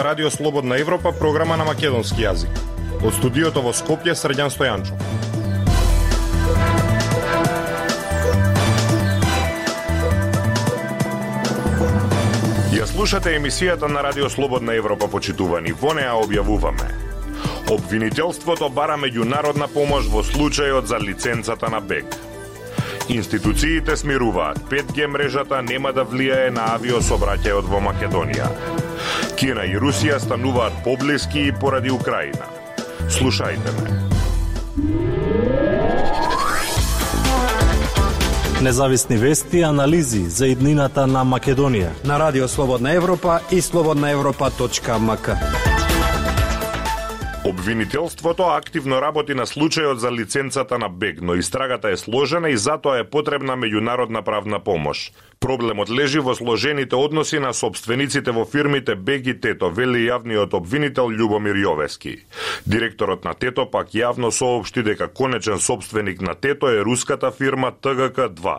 ова Радио Слободна Европа, програма на македонски јазик. Од студиото во Скопје, Срđан Стојанчо. Ја слушате емисијата на Радио Слободна Европа, почитувани. Во неа објавуваме. Обвинителството бара меѓународна помош во случајот за лиценцата на БЕГ. Институциите смируваат. 5G мрежата нема да влијае на авиособраќајот во Македонија. Кина и Русија стануваат поблиски и поради Украина. Слушајте ме. Независни вести и анализи за иднината на Македонија на Радио Слободна Европа и слободнаевропа.мк. Обвинителството активно работи на случајот за лиценцата на БЕГ, но истрагата е сложена и затоа е потребна меѓународна правна помош. Проблемот лежи во сложените односи на собствениците во фирмите БЕГ и Тето, вели јавниот обвинител Љубомир Јовески. Директорот на Тето пак јавно соопшти дека конечен собственик на Тето е руската фирма ТГК-2.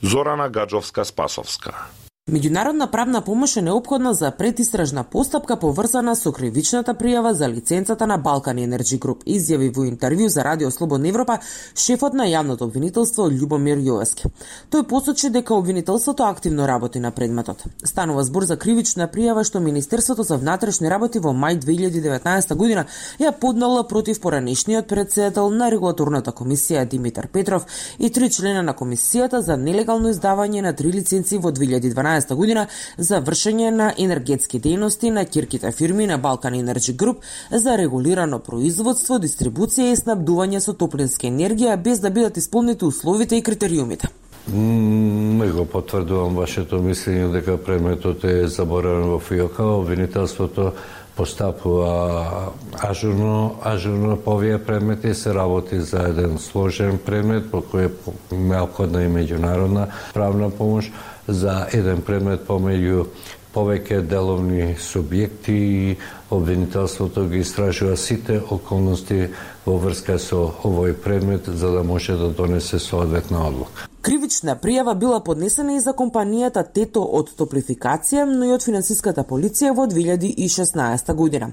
Зорана Гаджовска-Спасовска. Меѓународна правна помош е неопходна за предистражна постапка поврзана со кривичната пријава за лиценцата на Балкан Енерджи Груп, изјави во интервју за Радио Слободна Европа шефот на јавното обвинителство Љубомир Јовески. Тој посочи дека обвинителството активно работи на предметот. Станува збор за кривична пријава што Министерството за внатрешни работи во мај 2019 година ја поднала против поранешниот председател на регулаторната комисија Димитар Петров и три члена на комисијата за нелегално издавање на три лиценци во 2012 2012 година за вршење на енергетски дејности на кирките фирми на Балкан Енерджи Груп за регулирано производство, дистрибуција и снабдување со топлинска енергија без да бидат исполнети условите и критериумите. Не го потврдувам вашето мислење дека предметот е заборавен во ФИОКа, обвинителството постапува ажурно, ажурно по овие предмети, се работи за еден сложен предмет по кој е необходна и меѓународна правна помош за еден предмет помеѓу повеќе деловни субјекти и обвинителството ги истражува сите околности во врска со овој предмет за да може да донесе соодветна одлука. Кривична пријава била поднесена и за компанијата Тето од Топлификација, но и од финансиската полиција во 2016 година.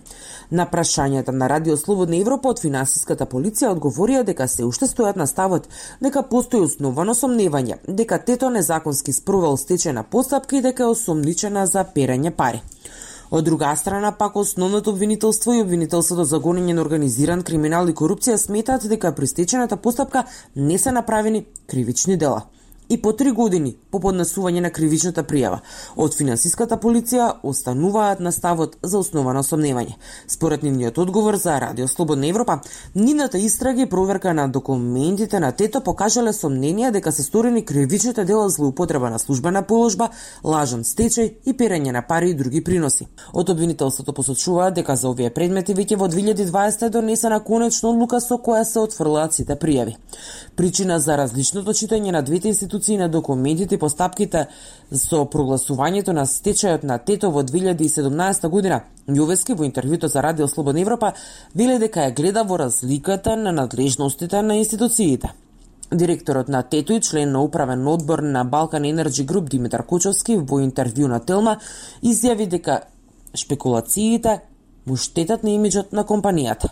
На прашањата на Радио Слободна Европа од финансиската полиција одговорија дека се уште стојат на ставот дека постои основано сомневање дека Тето незаконски спровел стечена постапка и дека е осомничена за перање пари. Од друга страна, пак основното обвинителство и обвинителството за гонење на организиран криминал и корупција сметаат дека при стечената постапка не се направени кривични дела и по три години по поднесување на кривичната пријава од финансиската полиција остануваат на ставот за основано сомневање. Според нивниот одговор за Радио Слободна Европа, нивната истрага и проверка на документите на Тето покажале сомнение дека се сторени кривичните дела злоупотреба на службена положба, лажен стечај и перење на пари и други приноси. Од обвинителството посочуваат дека за овие предмети веќе во 2020 е донесена конечна одлука со која се отфрлаат сите пријави. Причина за различното читање на двете институции институции на документите и постапките со прогласувањето на стечајот на Тето во 2017 година. Јовески во интервјуто за Радио Слободна Европа вели дека ја гледа во разликата на надлежностите на институциите. Директорот на Тето и член на управен одбор на Балкан Енерджи Груп Димитар Кучовски во интервју на Телма изјави дека шпекулациите му штетат на имиджот на компанијата.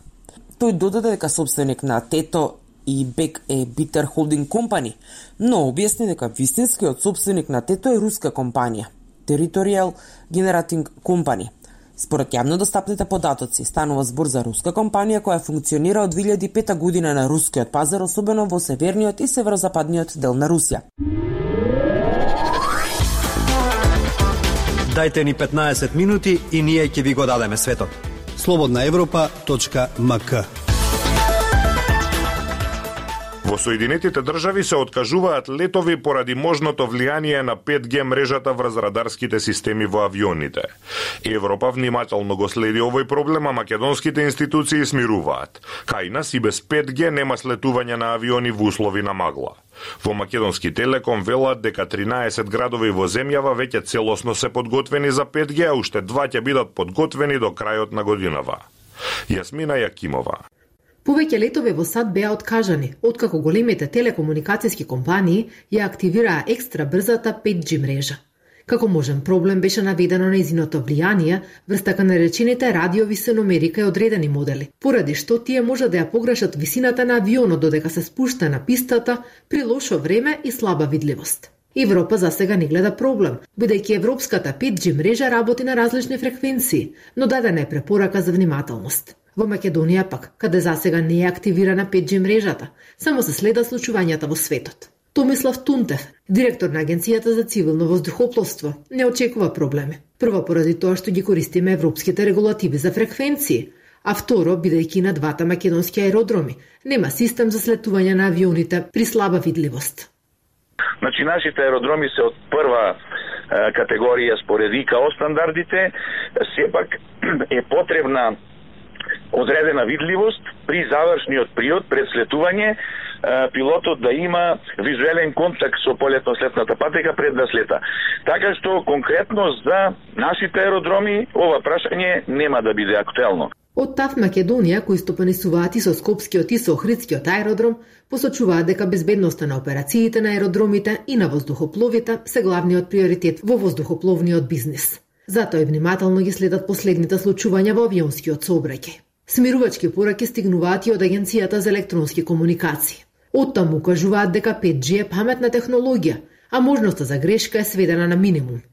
Тој додаде дека собственик на Тето и Бек е Битер Холдинг Компани, но објасни дека вистинскиот собственик на Тето е руска компанија, Territorial Generating Company. Според јавно достапните податоци, станува збор за руска компанија која функционира од 2005 година на рускиот пазар, особено во северниот и северозападниот дел на Русија. Дайте ни 15 минути и ние ќе ви го дадеме светот. Слободна Европа.мк Во Соединетите држави се откажуваат летови поради можното влијание на 5G мрежата врз радарските системи во авионите. Европа внимателно го следи овој проблем, а македонските институции смируваат. Кај нас и без 5G нема слетување на авиони во услови на магла. Во Македонски телеком велат дека 13 градови во земјава веќе целосно се подготвени за 5G, а уште два ќе бидат подготвени до крајот на годинава. Јасмина Јакимова Повеќе летове во САД беа откажани, откако големите телекомуникацијски компании ја активираа екстра брзата 5G мрежа. Како можен проблем беше наведено нејзиното влијание врз така наречените радиови сеномерика и одредени модели, поради што тие може да ја погрешат висината на авионот додека се спушта на пистата при лошо време и слаба видливост. Европа за сега не гледа проблем, бидејќи европската 5G мрежа работи на различни фреквенции, но дадена е препорака за внимателност. Во Македонија пак, каде за сега не е активирана 5G мрежата, само се следа случувањата во светот. Томислав Тунтев, директор на Агенцијата за цивилно воздухопловство, не очекува проблеми. Прво поради тоа што ги користиме европските регулативи за фреквенции, а второ, бидејќи на двата македонски аеродроми нема систем за слетување на авионите при слаба видливост. Значи, нашите аеродроми се од прва категорија според ИКАО стандардите, сепак е потребна одредена видливост при завршниот приод пред слетување пилотот да има визуелен контакт со полетно-слетната патека пред да слета. Така што конкретно за нашите аеродроми ова прашање нема да биде актуелно. Од ТАФ Македонија, кои стопанисуваат и со Скопскиот и со Охридскиот аеродром, посочуваат дека безбедноста на операциите на аеродромите и на воздухопловите се главниот приоритет во воздухопловниот бизнис. Затоа и внимателно ги следат последните случувања во авионскиот сообраќај. Смирувачки пораки стигнуваат и од Агенцијата за електронски комуникации. Оттаму кажуваат дека 5G е паметна технологија, а можноста за грешка е сведена на минимум.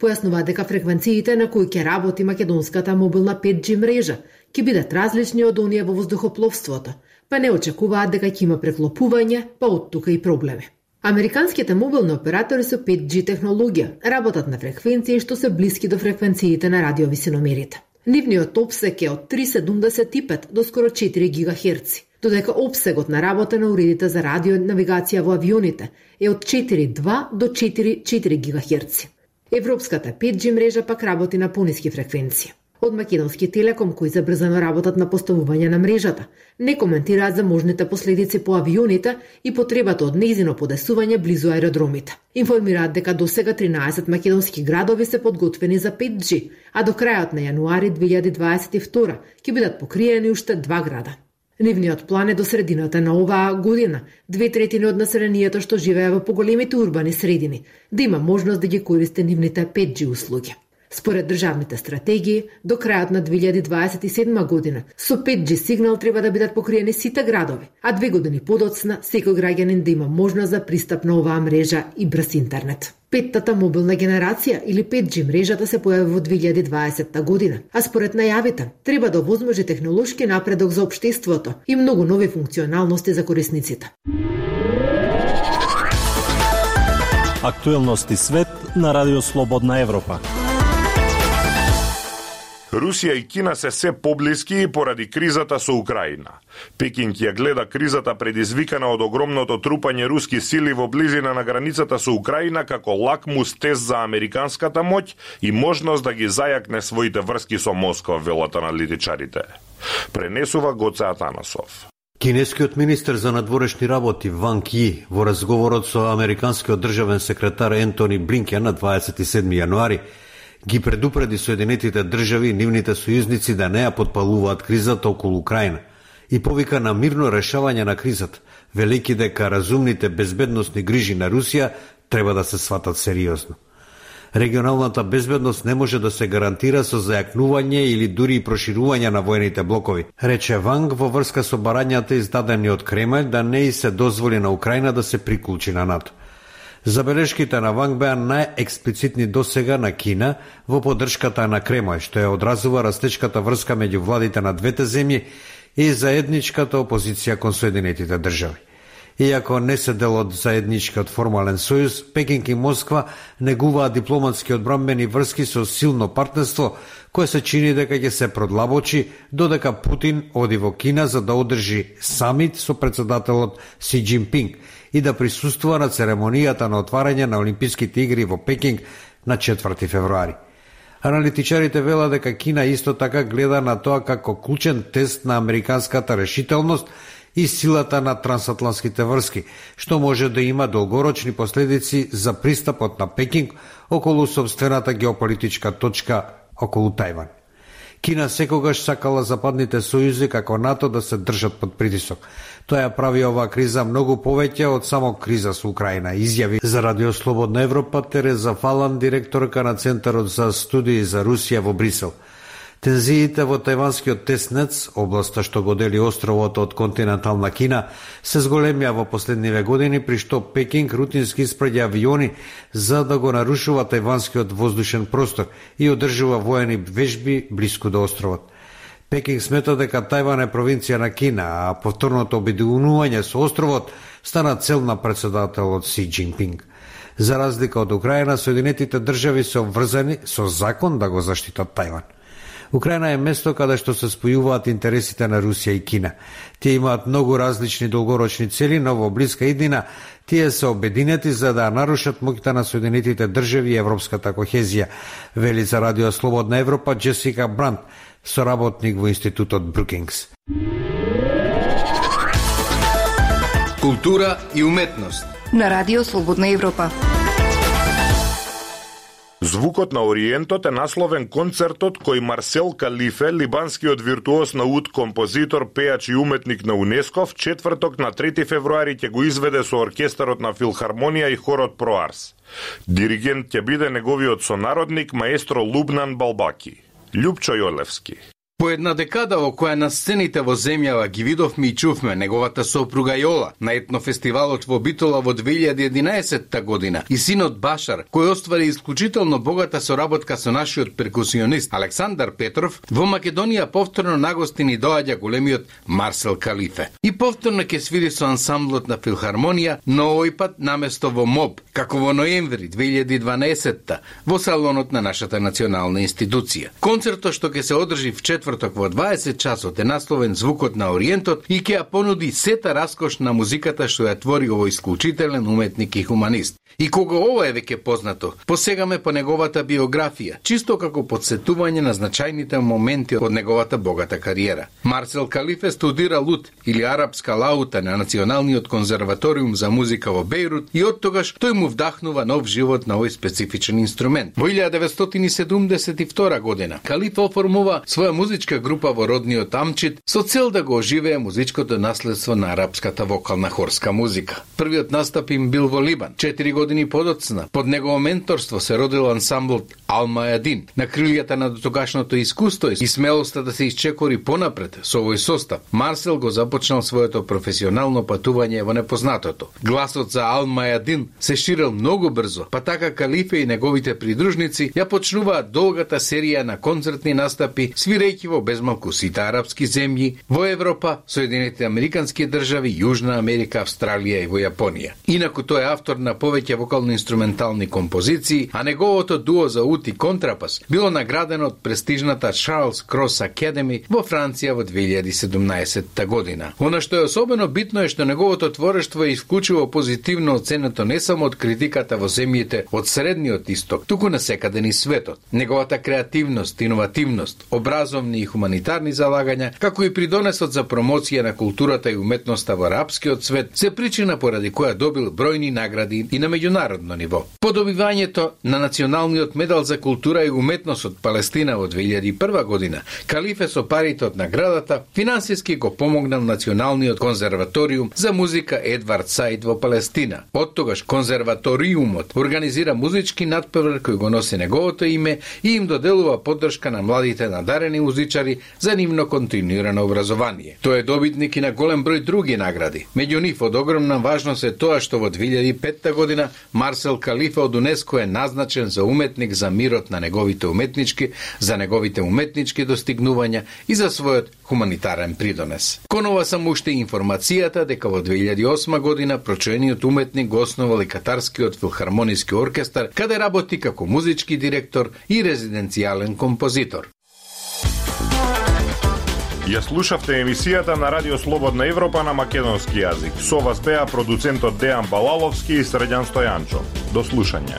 Појаснуваат дека фреквенциите на кои ќе работи македонската мобилна 5G мрежа ќе бидат различни од оние во воздухопловството, па не очекуваат дека ќе има преклопување, па од тука и проблеми. Американските мобилни оператори со 5G технологија работат на фреквенции што се блиски до фреквенциите на радиовисиномерите. Нивниот обсек е од 3,75 до скоро 4 ГГц додека обсегот на работа на уредите за радио навигација во авионите е од 4,2 до 4,4 ГГц. Европската 5G мрежа пак работи на пониски фреквенции. Од Македонски Телеком, кои забрзано работат на поставување на мрежата, не коментираат за можните последици по авионите и потребата од неизино подесување близу аеродромите. Информираат дека до сега 13 македонски градови се подготвени за 5G, а до крајот на јануари 2022 ќе бидат покриени уште два града. Нивниот план е до средината на оваа година, две третини од населението што живее во поголемите урбани средини, да има можност да ги користи нивните 5G услуги. Според државните стратегии, до крајот на 2027 година со 5G сигнал треба да бидат покриени сите градови, а две години подоцна секој граѓанин да има можност за пристап на оваа мрежа и брз интернет. Петтата мобилна генерација или 5G мрежата да се појави во 2020 година, а според најавите треба да возможи технолошки напредок за општеството и многу нови функционалности за корисниците. Актуелности свет на Радио Слободна Европа. Русија и Кина се се поблиски поради кризата со Украина. Пекинг ја гледа кризата предизвикана од огромното трупање руски сили во близина на границата со Украина како лакмус тест за американската моќ и можност да ги зајакне своите врски со Москва, велат аналитичарите. Пренесува Гоце Атанасов. Кинескиот министер за надворешни работи Ван Ки во разговорот со американскиот државен секретар Ентони Блинкен на 27 јануари ги предупреди Соединетите држави и нивните сојузници да не ја подпалуваат кризата околу Украина и повика на мирно решавање на кризата, велики дека разумните безбедносни грижи на Русија треба да се сватат сериозно. Регионалната безбедност не може да се гарантира со зајакнување или дури и проширување на војните блокови, рече Ванг во врска со барањата издадени од Кремљ да не и се дозволи на Украина да се приклучи на НАТО. Забелешките на Ванг беа најексплицитни досега на Кина во поддршката на Кремој, што ја одразува растечката врска меѓу владите на двете земји и заедничката опозиција кон Соединетите држави. Иако не се дел од заедничкиот формален сојуз, Пекинг и Москва негуваат дипломатски одбрамбени врски со силно партнерство, кое се чини дека ќе се продлабочи додека Путин оди во Кина за да одржи самит со председателот Си Джинпинг – и да присуствува на церемонијата на отварање на Олимписките игри во Пекинг на 4 февруари. Аналитичарите вела дека Кина исто така гледа на тоа како клучен тест на американската решителност и силата на трансатлантските врски, што може да има долгорочни последици за пристапот на Пекинг околу собствената геополитичка точка околу Тајван. Кина секогаш сакала западните сојузи како НАТО да се држат под притисок. Тоа ја прави оваа криза многу повеќе од само криза со Украина, изјави за Радио Слободна Европа Тереза Фалан, директорка на Центарот за студии за Русија во Брисел. Тензиите во тајванскиот теснец, областа што го дели островот од континентална Кина, се зголемија во последниве години, при што Пекинг рутински испраѓа авиони за да го нарушува тајванскиот воздушен простор и одржува воени вежби близко до островот. Пекинг смета дека Тајван е провинција на Кина, а повторното обединување со островот стана цел на председателот Си Джинпинг. За разлика од Украина, Соединетите држави се обврзани со закон да го заштитат Тајван. Украина е место каде што се спојуваат интересите на Русија и Кина. Тие имаат многу различни долгорочни цели, но во блиска иднина тие се обединети за да нарушат моќта на Соединетите држави и европската кохезија, вели за Радио Слободна Европа Джесика Бранд, соработник во Институтот Брукингс. Култура и уметност на Радио Слободна Европа. Звукот на Ориентот е насловен концертот кој Марсел Калифе, либанскиот виртуоз на уд, композитор, пеач и уметник на УНЕСКО, в четврток на 3 февруари ќе го изведе со оркестарот на Филхармонија и хорот Проарс. Диригент ќе биде неговиот сонародник маестро Лубнан Балбаки. Лјупчо Јолевски. По една декада во која на сцените во земјава ги видовме и чувме неговата сопруга Јола на етнофестивалот во Битола во 2011 година и синот Башар, кој оствари исклучително богата соработка со нашиот перкусионист Александар Петров, во Македонија повторно нагостини доаѓа големиот Марсел Калифе. И повторно ќе свири со ансамблот на Филхармонија, но овој пат наместо во МОБ, како во ноември 2012 во салонот на нашата национална институција. Концертот што ќе се одржи в четвр четврток во 20 часот е насловен Звукот на Ориентот и ќе ја понуди сета раскош на музиката што ја твори овој исклучителен уметник и хуманист. И кога ова е веќе познато, посегаме по неговата биографија, чисто како подсетување на значајните моменти од неговата богата кариера. Марсел Калифе студира лут или арапска лаута на Националниот конзерваториум за музика во Бейрут и од тогаш тој му вдахнува нов живот на овој специфичен инструмент. Во 1972 година Калифе оформува своја музичка група во родниот Амчит со цел да го оживее музичкото наследство на арапската вокална хорска музика. Првиот настап им бил во Либан. Четири години подоцна, под негово менторство се родил ансамблот Алмаедин. На крилјата на дотогашното искуство и смелоста да се исчекори понапред со овој состав, Марсел го започнал своето професионално патување во непознатото. Гласот за Алмаедин се ширел многу брзо, па така Калифе и неговите придружници ја почнуваат долгата серија на концертни настапи, свирејќи во безмалку сите арапски земји, во Европа, Соединетите Американски држави, Јужна Америка, Австралија и во Јапонија. Инаку тој е автор на повеќе вокално-инструментални композиции, а неговото дуо за флут и контрапас било наградено од престижната Charles Cross Academy во Франција во 2017 година. Оно што е особено битно е што неговото творештво е исклучиво позитивно оценето не само од критиката во земјите од средниот исток, туку на секаде ни светот. Неговата креативност, иновативност, образовни и хуманитарни залагања, како и придонесот за промоција на културата и уметноста во арапскиот свет, се причина поради која добил бројни награди и на меѓународно ниво. По добивањето на националниот медал за култура и уметност од Палестина во 2001 година, Калифе со парите од наградата финансиски го помогнал Националниот конзерваториум за музика Едвард Саид во Палестина. Од тогаш конзерваториумот организира музички надпревар кој го носи неговото име и им доделува поддршка на младите надарени музичари за нивно континуирано образование. Тој е добитник и на голем број други награди. Меѓу нив од огромна важност е тоа што во 2005 година Марсел Калифа од УНЕСКО е назначен за уметник за мирот на неговите уметнички, за неговите уметнички достигнувања и за својот хуманитарен придонес. Конова сам уште информацијата дека во 2008 година прочуениот уметник го основал и Катарскиот филхармониски оркестар, каде работи како музички директор и резиденцијален композитор. Ја слушавте емисијата на Радио Слободна Европа на македонски јазик. Со вас беа продуцентот Дејан Балаловски и Средјан Стојанчо. До слушање.